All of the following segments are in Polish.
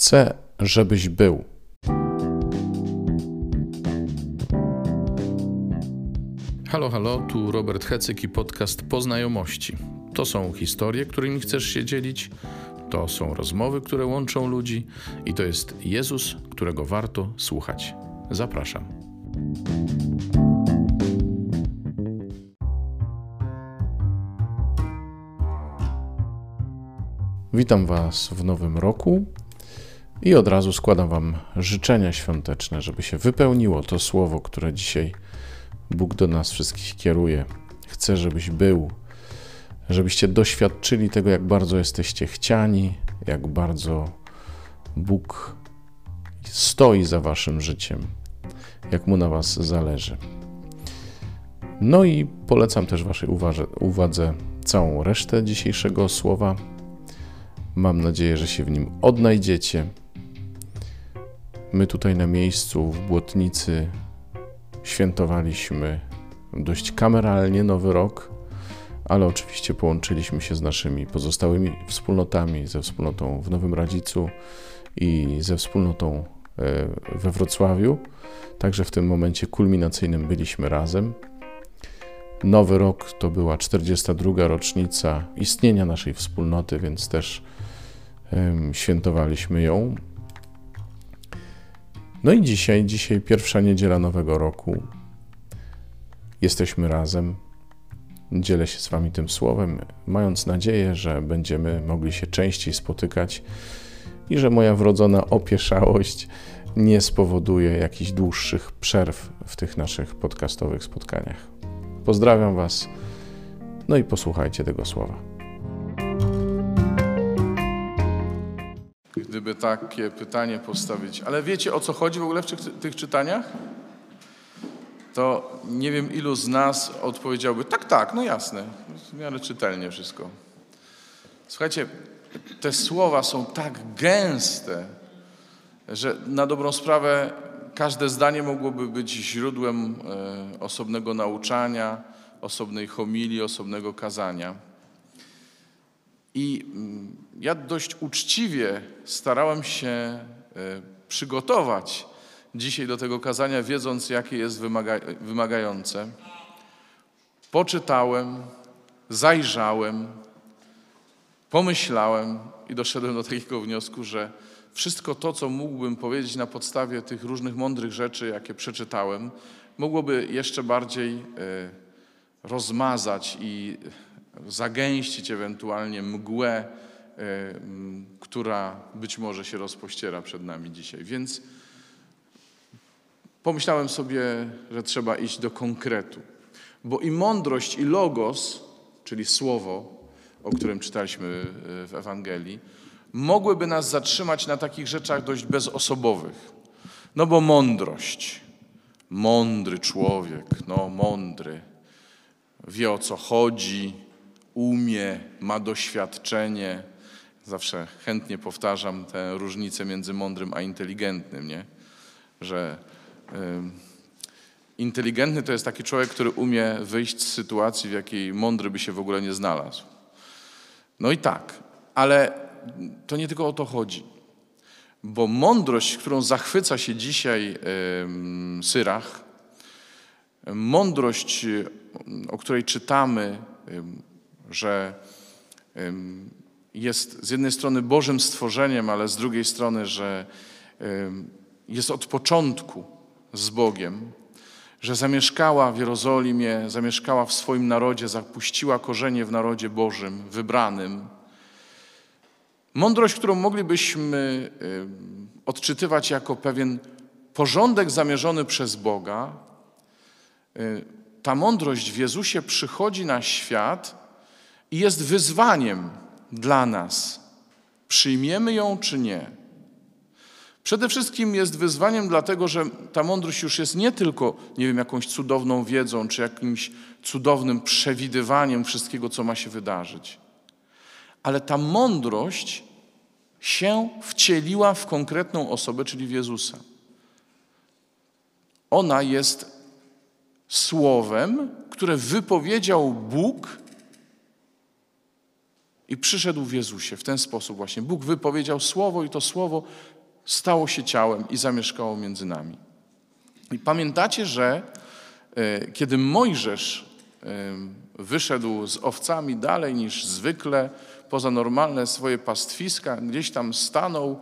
Chcę, żebyś był. Halo, halo, tu Robert Hecyk i podcast Poznajomości. To są historie, którymi chcesz się dzielić, to są rozmowy, które łączą ludzi i to jest Jezus, którego warto słuchać. Zapraszam. Witam Was w nowym roku i od razu składam Wam życzenia świąteczne, żeby się wypełniło to słowo, które dzisiaj Bóg do nas wszystkich kieruje. Chcę, żebyś był, żebyście doświadczyli tego, jak bardzo jesteście chciani, jak bardzo Bóg stoi za Waszym życiem, jak Mu na Was zależy. No i polecam też Waszej uwadze, uwadze całą resztę dzisiejszego słowa. Mam nadzieję, że się w nim odnajdziecie. My tutaj na miejscu w Błotnicy świętowaliśmy dość kameralnie Nowy Rok, ale oczywiście połączyliśmy się z naszymi pozostałymi wspólnotami, ze wspólnotą w Nowym Radzicu i ze wspólnotą e, we Wrocławiu. Także w tym momencie kulminacyjnym byliśmy razem. Nowy rok to była 42. rocznica istnienia naszej wspólnoty, więc też świętowaliśmy ją. No i dzisiaj, dzisiaj pierwsza niedziela Nowego Roku. Jesteśmy razem. Dzielę się z Wami tym słowem, mając nadzieję, że będziemy mogli się częściej spotykać i że moja wrodzona opieszałość nie spowoduje jakichś dłuższych przerw w tych naszych podcastowych spotkaniach. Pozdrawiam Was, no i posłuchajcie tego słowa. Gdyby takie pytanie postawić. Ale wiecie o co chodzi w ogóle w tych czytaniach? To nie wiem, ilu z nas odpowiedziałby: tak, tak, no jasne, w miarę czytelnie wszystko. Słuchajcie, te słowa są tak gęste, że na dobrą sprawę każde zdanie mogłoby być źródłem e, osobnego nauczania, osobnej homilii, osobnego kazania. I mm, ja dość uczciwie starałem się e, przygotować dzisiaj do tego kazania, wiedząc, jakie jest wymaga wymagające. Poczytałem, zajrzałem, pomyślałem i doszedłem do takiego wniosku, że wszystko to, co mógłbym powiedzieć na podstawie tych różnych mądrych rzeczy, jakie przeczytałem, mogłoby jeszcze bardziej e, rozmazać i zagęścić ewentualnie mgłę, e, która być może się rozpościera przed nami dzisiaj. Więc pomyślałem sobie, że trzeba iść do konkretu. Bo i mądrość, i logos, czyli słowo, o którym czytaliśmy e, w Ewangelii, mogłyby nas zatrzymać na takich rzeczach dość bezosobowych. No bo mądrość, mądry człowiek, no mądry, wie o co chodzi, umie, ma doświadczenie. Zawsze chętnie powtarzam tę różnicę między mądrym a inteligentnym, nie? że y, inteligentny to jest taki człowiek, który umie wyjść z sytuacji, w jakiej mądry by się w ogóle nie znalazł. No i tak, ale to nie tylko o to chodzi. Bo mądrość, którą zachwyca się dzisiaj y, Syrach, mądrość, o której czytamy, y, że jest z jednej strony Bożym stworzeniem, ale z drugiej strony, że jest od początku z Bogiem, że zamieszkała w Jerozolimie, zamieszkała w swoim narodzie, zapuściła korzenie w narodzie Bożym, wybranym. Mądrość, którą moglibyśmy odczytywać jako pewien porządek zamierzony przez Boga, ta mądrość w Jezusie przychodzi na świat i jest wyzwaniem dla nas. Przyjmiemy ją czy nie? Przede wszystkim jest wyzwaniem dlatego, że ta mądrość już jest nie tylko, nie wiem, jakąś cudowną wiedzą, czy jakimś cudownym przewidywaniem wszystkiego, co ma się wydarzyć. Ale ta mądrość się wcieliła w konkretną osobę, czyli w Jezusa. Ona jest słowem, które wypowiedział Bóg I przyszedł w Jezusie w ten sposób właśnie. Bóg wypowiedział słowo i to słowo stało się ciałem i zamieszkało między nami. I pamiętacie, że e, kiedy Mojżesz e, wyszedł z owcami dalej niż zwykle, poza normalne swoje pastwiska, gdzieś tam stanął,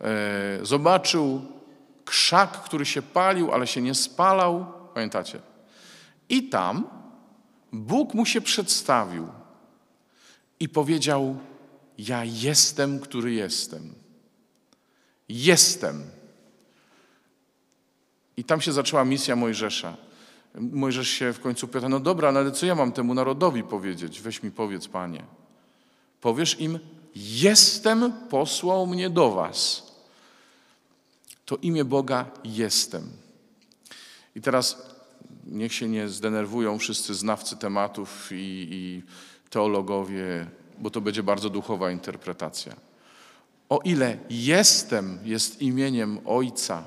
e, zobaczył krzak, który się palił, ale się nie spalał. Pamiętacie? I tam Bóg mu się przedstawił i powiedział: Ja jestem, który jestem. Jestem. I tam się zaczęła misja Mojżesza. Mojżesz się w końcu pyta, no dobra, no ale co ja mam temu narodowi powiedzieć? Weź mi powiedz, Panie. Powiesz im, jestem posłał mnie do was. To imię Boga jestem. I teraz niech się nie zdenerwują wszyscy znawcy tematów i, i teologowie, bo to będzie bardzo duchowa interpretacja. O ile jestem jest imieniem Ojca,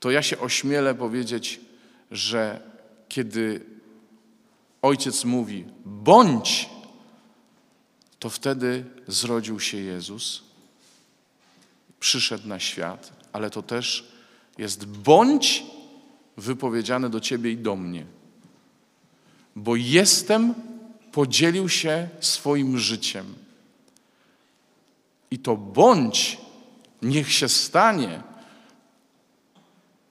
to ja się ośmielę powiedzieć, że kiedy Ojciec mówi bądź, to wtedy zrodził się Jezus, przyszedł na świat, ale to też jest bądź wypowiedziane do Ciebie i do mnie. Bo jestem podzielił się swoim życiem. I to bądź, niech się stanie,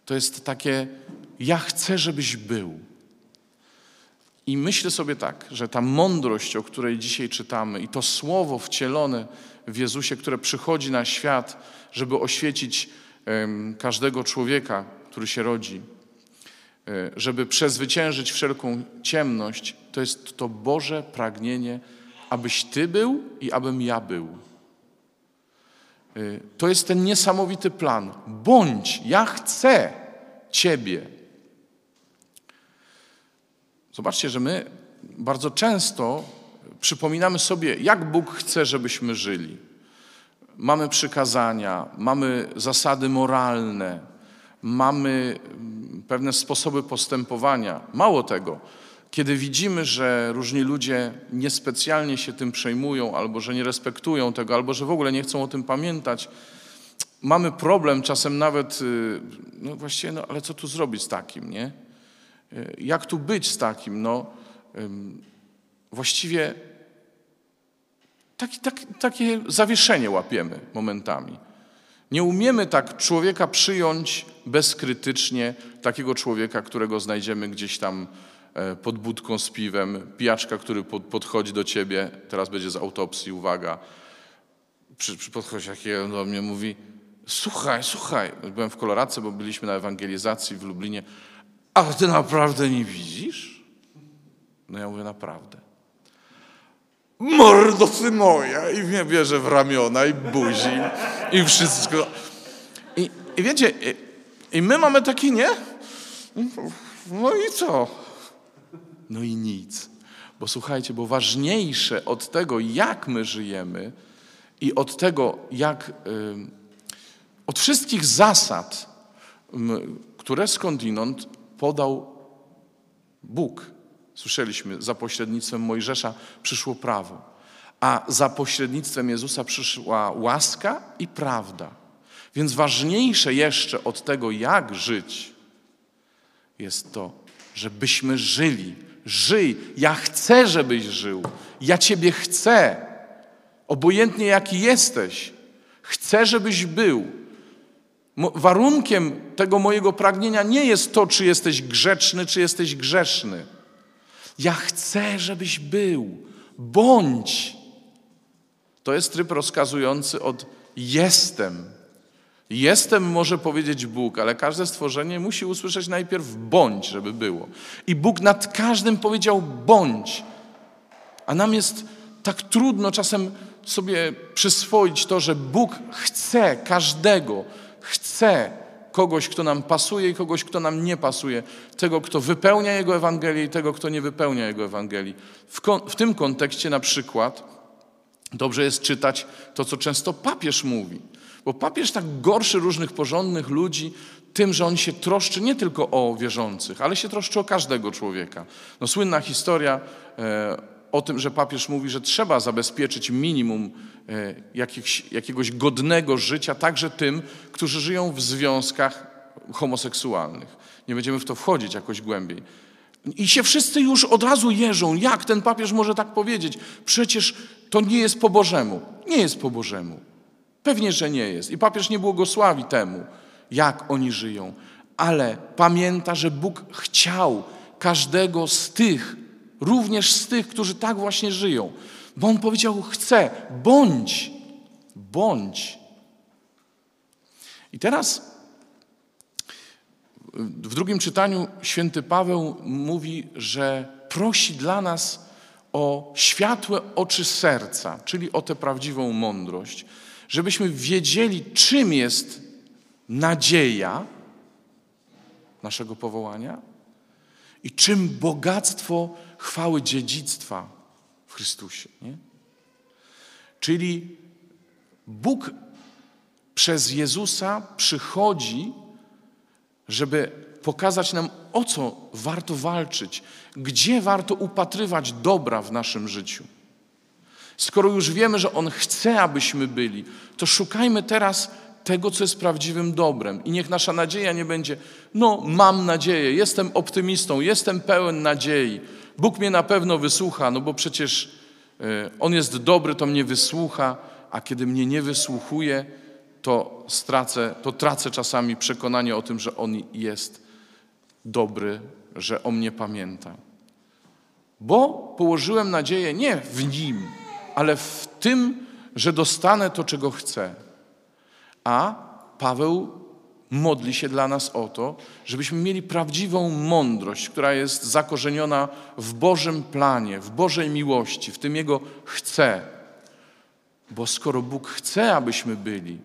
to jest takie, ja chcę, żebyś był. I myślę sobie tak, że ta mądrość, o której dzisiaj czytamy, i to słowo wcielone w Jezusie, które przychodzi na świat, żeby oświecić um, każdego człowieka, który się rodzi, E, żeby przezwyciężyć wszelką ciemność, to jest to Boże pragnienie, abyś Ty był i abym ja był. E, to jest ten niesamowity plan. Bądź, ja chcę Ciebie. Zobaczcie, że my bardzo często przypominamy sobie, jak Bóg chce, żebyśmy żyli. Mamy przykazania, mamy zasady moralne, mamy mm, pewne sposoby postępowania. Mało tego, kiedy widzimy, że różni ludzie niespecjalnie się tym przejmują, albo że nie respektują tego, albo że w ogóle nie chcą o tym pamiętać, mamy problem czasem nawet, y, no właściwie, no ale co tu zrobić z takim, nie? Y, jak tu być z takim? No, właściwie taki, tak, takie zawieszenie łapiemy momentami. Nie umiemy tak człowieka przyjąć bezkrytycznie, takiego człowieka, którego znajdziemy gdzieś tam pod budką z piwem, pijaczka, który podchodzi do ciebie, teraz będzie z autopsji, uwaga, przy, przy podchodzi do mnie, mówi, słuchaj, słuchaj, byłem w Koloradce, bo byliśmy na ewangelizacji w Lublinie, ale ty naprawdę nie widzisz? No ja mówię, naprawdę. Mordo ty moja! I mnie bierze w ramiona i buzi i wszystko. I, i wiecie, i, i my mamy takie, nie? No i co? No i nic. Bo słuchajcie, bo ważniejsze od tego, jak my żyjemy i od tego, jak, od wszystkich zasad, które skądinąd podał Bóg. Słyszeliśmy, za pośrednictwem Mojżesza przyszło prawo, a za pośrednictwem Jezusa przyszła łaska i prawda. Więc ważniejsze jeszcze od tego, jak żyć, jest to, żebyśmy żyli. Żyj. Ja chcę, żebyś żył. Ja Ciebie chcę. Obojętnie jaki jesteś. Chcę, żebyś był. Warunkiem tego mojego pragnienia nie jest to, czy jesteś grzeczny, czy jesteś grzeszny. Ja chcę, żebyś był. Bądź. To jest tryb rozkazujący od jestem. Jestem może powiedzieć Bóg, ale każde stworzenie musi usłyszeć najpierw bądź, żeby było. I Bóg nad każdym powiedział bądź. A nam jest tak trudno czasem sobie przyswoić to, że Bóg chce każdego, chce kogoś, kto nam pasuje i kogoś, kto nam nie pasuje, tego, kto wypełnia Jego Ewangelię i tego, kto nie wypełnia Jego Ewangelii. W, w tym kontekście na przykład dobrze jest czytać to, co często papież mówi. Bo papież tak gorszy różnych porządnych ludzi tym, że on się troszczy nie tylko o wierzących, ale się troszczy o każdego człowieka. No, słynna historia e, o tym, że papież mówi, że trzeba zabezpieczyć minimum e, jakichś, jakiegoś godnego życia także tym, którzy żyją w związkach homoseksualnych. Nie będziemy w to wchodzić jakoś głębiej. I się wszyscy już od razu jeżą. Jak ten papież może tak powiedzieć? Przecież to nie jest po Bożemu. Nie jest po Bożemu. Pewnie, że nie jest. I papież nie błogosławi temu, jak oni żyją. Ale pamięta, że Bóg chciał każdego z tych, również z tych, którzy tak właśnie żyją. Bo On powiedział, chce, bądź, bądź. I teraz w drugim czytaniu święty Paweł mówi, że prosi dla nas o światłe oczy serca, czyli o tę prawdziwą mądrość, żebyśmy wiedzieli, czym jest nadzieja naszego powołania i czym bogactwo chwały dziedzictwa w Chrystusie. Nie? Czyli Bóg przez Jezusa przychodzi, żeby pokazać nam, o co warto walczyć, gdzie warto upatrywać dobra w naszym życiu. Skoro już wiemy, że On chce, abyśmy byli, to szukajmy teraz tego, co jest prawdziwym dobrem. I niech nasza nadzieja nie będzie, no mam nadzieję, jestem optymistą, jestem pełen nadziei. Bóg mnie na pewno wysłucha, no bo przecież e, On jest dobry, to mnie wysłucha, a kiedy mnie nie wysłuchuje, to stracę, to tracę czasami przekonanie o tym, że On jest dobry, że o mnie pamięta. Bo położyłem nadzieję nie w Nim, ale w tym, że dostanę to, czego chcę. A Paweł modli się dla nas o to, żebyśmy mieli prawdziwą mądrość, która jest zakorzeniona w Bożym planie, w Bożej miłości, w tym Jego chce. Bo skoro Bóg chce, abyśmy byli,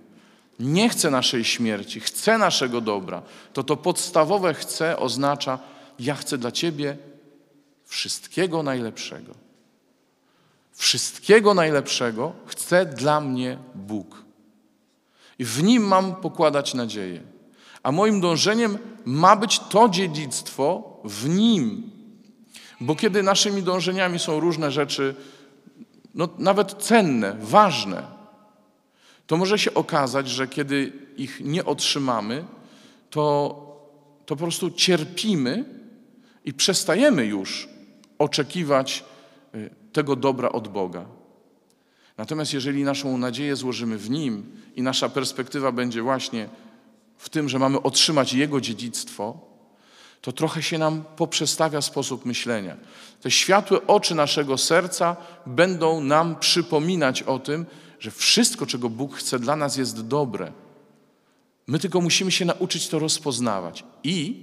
nie chce naszej śmierci, chce naszego dobra, to to podstawowe chce oznacza, ja chcę dla Ciebie wszystkiego najlepszego. Wszystkiego najlepszego chce dla mnie Bóg. I w Nim mam pokładać nadzieję. A moim dążeniem ma być to dziedzictwo w Nim. Bo kiedy naszymi dążeniami są różne rzeczy, no, nawet cenne, ważne, to może się okazać, że kiedy ich nie otrzymamy, to, to po prostu cierpimy i przestajemy już oczekiwać y, tego dobra od Boga. Natomiast jeżeli naszą nadzieję złożymy w Nim i nasza perspektywa będzie właśnie w tym, że mamy otrzymać Jego dziedzictwo, to trochę się nam poprzestawia sposób myślenia. Te światłe oczy naszego serca będą nam przypominać o tym, że wszystko, czego Bóg chce dla nas, jest dobre. My tylko musimy się nauczyć to rozpoznawać. I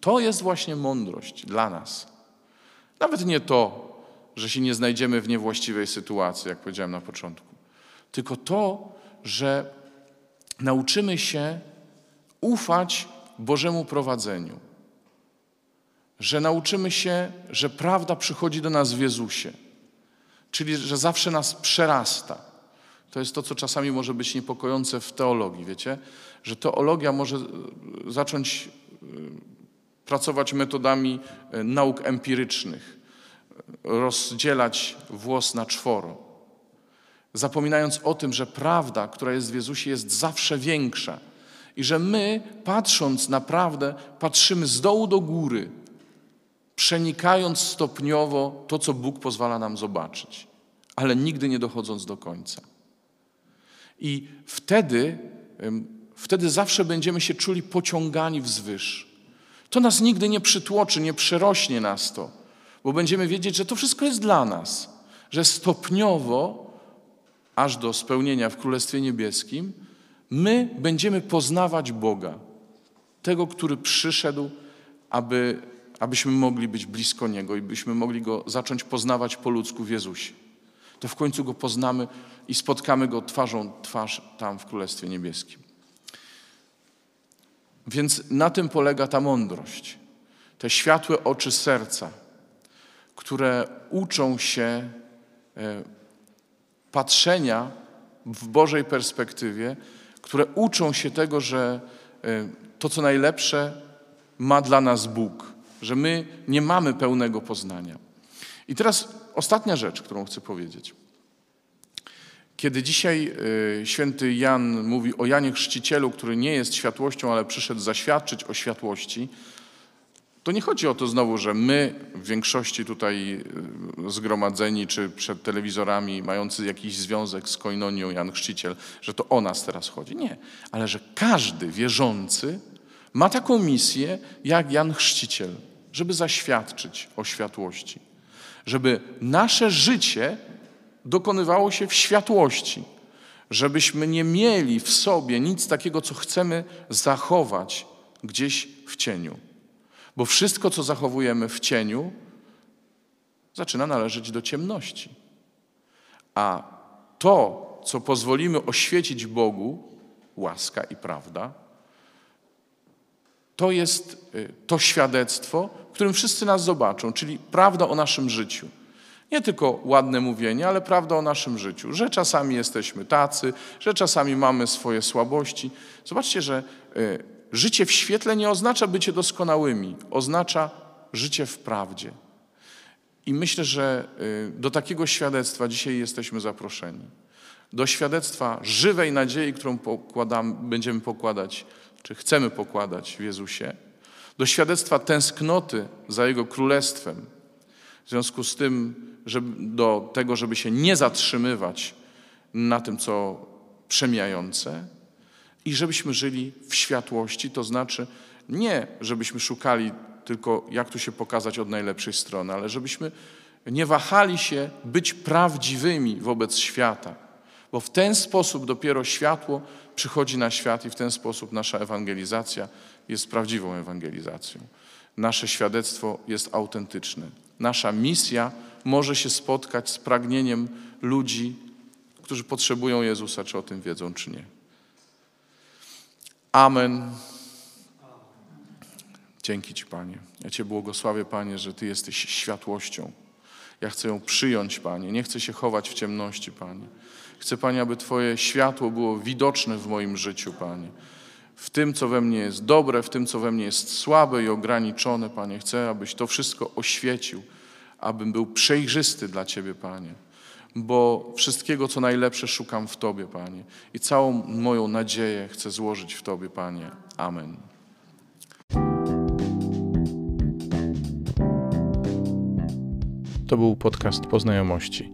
to jest właśnie mądrość dla nas. Nawet nie to, że się nie znajdziemy w niewłaściwej sytuacji, jak powiedziałem na początku, tylko to, że nauczymy się ufać Bożemu prowadzeniu. Że nauczymy się, że prawda przychodzi do nas w Jezusie, czyli że zawsze nas przerasta. To jest to, co czasami może być niepokojące w teologii, wiecie? Że teologia może e, zacząć e, pracować metodami e, nauk empirycznych, rozdzielać włos na czworo, zapominając o tym, że prawda, która jest w Jezusie, jest zawsze większa i że my, patrząc na prawdę, patrzymy z dołu do góry, przenikając stopniowo to, co Bóg pozwala nam zobaczyć, ale nigdy nie dochodząc do końca. I wtedy, wtedy zawsze będziemy się czuli pociągani wzwyż. To nas nigdy nie przytłoczy, nie przerośnie nas to, bo będziemy wiedzieć, że to wszystko jest dla nas, że stopniowo, aż do spełnienia w Królestwie Niebieskim, my będziemy poznawać Boga, tego, który przyszedł, aby, abyśmy mogli być blisko Niego i byśmy mogli Go zacząć poznawać po ludzku w Jezusie. To w końcu Go poznamy i spotkamy Go twarzą twarz tam w Królestwie Niebieskim. Więc na tym polega ta mądrość, te światłe oczy serca, które uczą się e, patrzenia w Bożej perspektywie, które uczą się tego, że e, to, co najlepsze, ma dla nas Bóg, że my nie mamy pełnego poznania. I teraz ostatnia rzecz, którą chcę powiedzieć. Kiedy dzisiaj y, święty Jan mówi o Janie Chrzcicielu, który nie jest światłością, ale przyszedł zaświadczyć o światłości, to nie chodzi o to znowu, że my w większości tutaj y, zgromadzeni czy przed telewizorami, mający jakiś związek z Koinonią Jan Chrzciciel, że to o nas teraz chodzi. Nie, ale że każdy wierzący ma taką misję jak Jan Chrzciciel, żeby zaświadczyć o światłości, żeby nasze życie dokonywało się w światłości, żebyśmy nie mieli w sobie nic takiego, co chcemy zachować gdzieś w cieniu. Bo wszystko, co zachowujemy w cieniu, zaczyna należeć do ciemności. A to, co pozwolimy oświecić Bogu, łaska i prawda, to jest y, to świadectwo, w którym wszyscy nas zobaczą, czyli prawda o naszym życiu. Nie tylko ładne mówienie, ale prawda o naszym życiu, że czasami jesteśmy tacy, że czasami mamy swoje słabości. Zobaczcie, że y, życie w świetle nie oznacza bycie doskonałymi, oznacza życie w prawdzie. I myślę, że y, do takiego świadectwa dzisiaj jesteśmy zaproszeni. Do świadectwa żywej nadziei, którą pokładam, będziemy pokładać, czy chcemy pokładać w Jezusie. Do świadectwa tęsknoty za Jego królestwem. W związku z tym, żeby, do tego, żeby się nie zatrzymywać na tym, co przemijające, i żebyśmy żyli w światłości, to znaczy nie, żebyśmy szukali tylko, jak tu się pokazać od najlepszej strony, ale żebyśmy nie wahali się być prawdziwymi wobec świata, bo w ten sposób dopiero światło przychodzi na świat i w ten sposób nasza ewangelizacja jest prawdziwą ewangelizacją. Nasze świadectwo jest autentyczne. Nasza misja może się spotkać z pragnieniem ludzi, którzy potrzebują Jezusa, czy o tym wiedzą, czy nie. Amen. Dzięki Ci, Panie. Ja Cię błogosławię, Panie, że Ty jesteś światłością. Ja chcę ją przyjąć, Panie. Nie chcę się chować w ciemności, Panie. Chcę, Panie, aby Twoje światło było widoczne w moim życiu, Panie. W tym, co we mnie jest dobre, w tym, co we mnie jest słabe i ograniczone, Panie. Chcę, abyś to wszystko oświecił, abym był przejrzysty dla Ciebie, Panie bo wszystkiego, co najlepsze, szukam w Tobie, Panie. I całą moją nadzieję chcę złożyć w Tobie, Panie. Amen. To był podcast Poznajomości.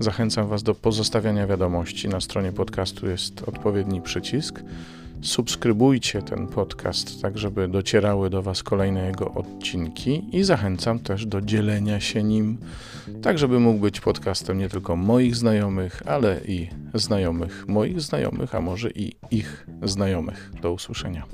Zachęcam Was do pozostawiania wiadomości. Na stronie podcastu jest odpowiedni przycisk. Subskrybujcie ten podcast, tak żeby docierały do Was kolejne jego odcinki i zachęcam też do dzielenia się nim, tak żeby mógł być podcastem nie tylko moich znajomych, ale i znajomych moich znajomych, a może i ich znajomych. Do usłyszenia.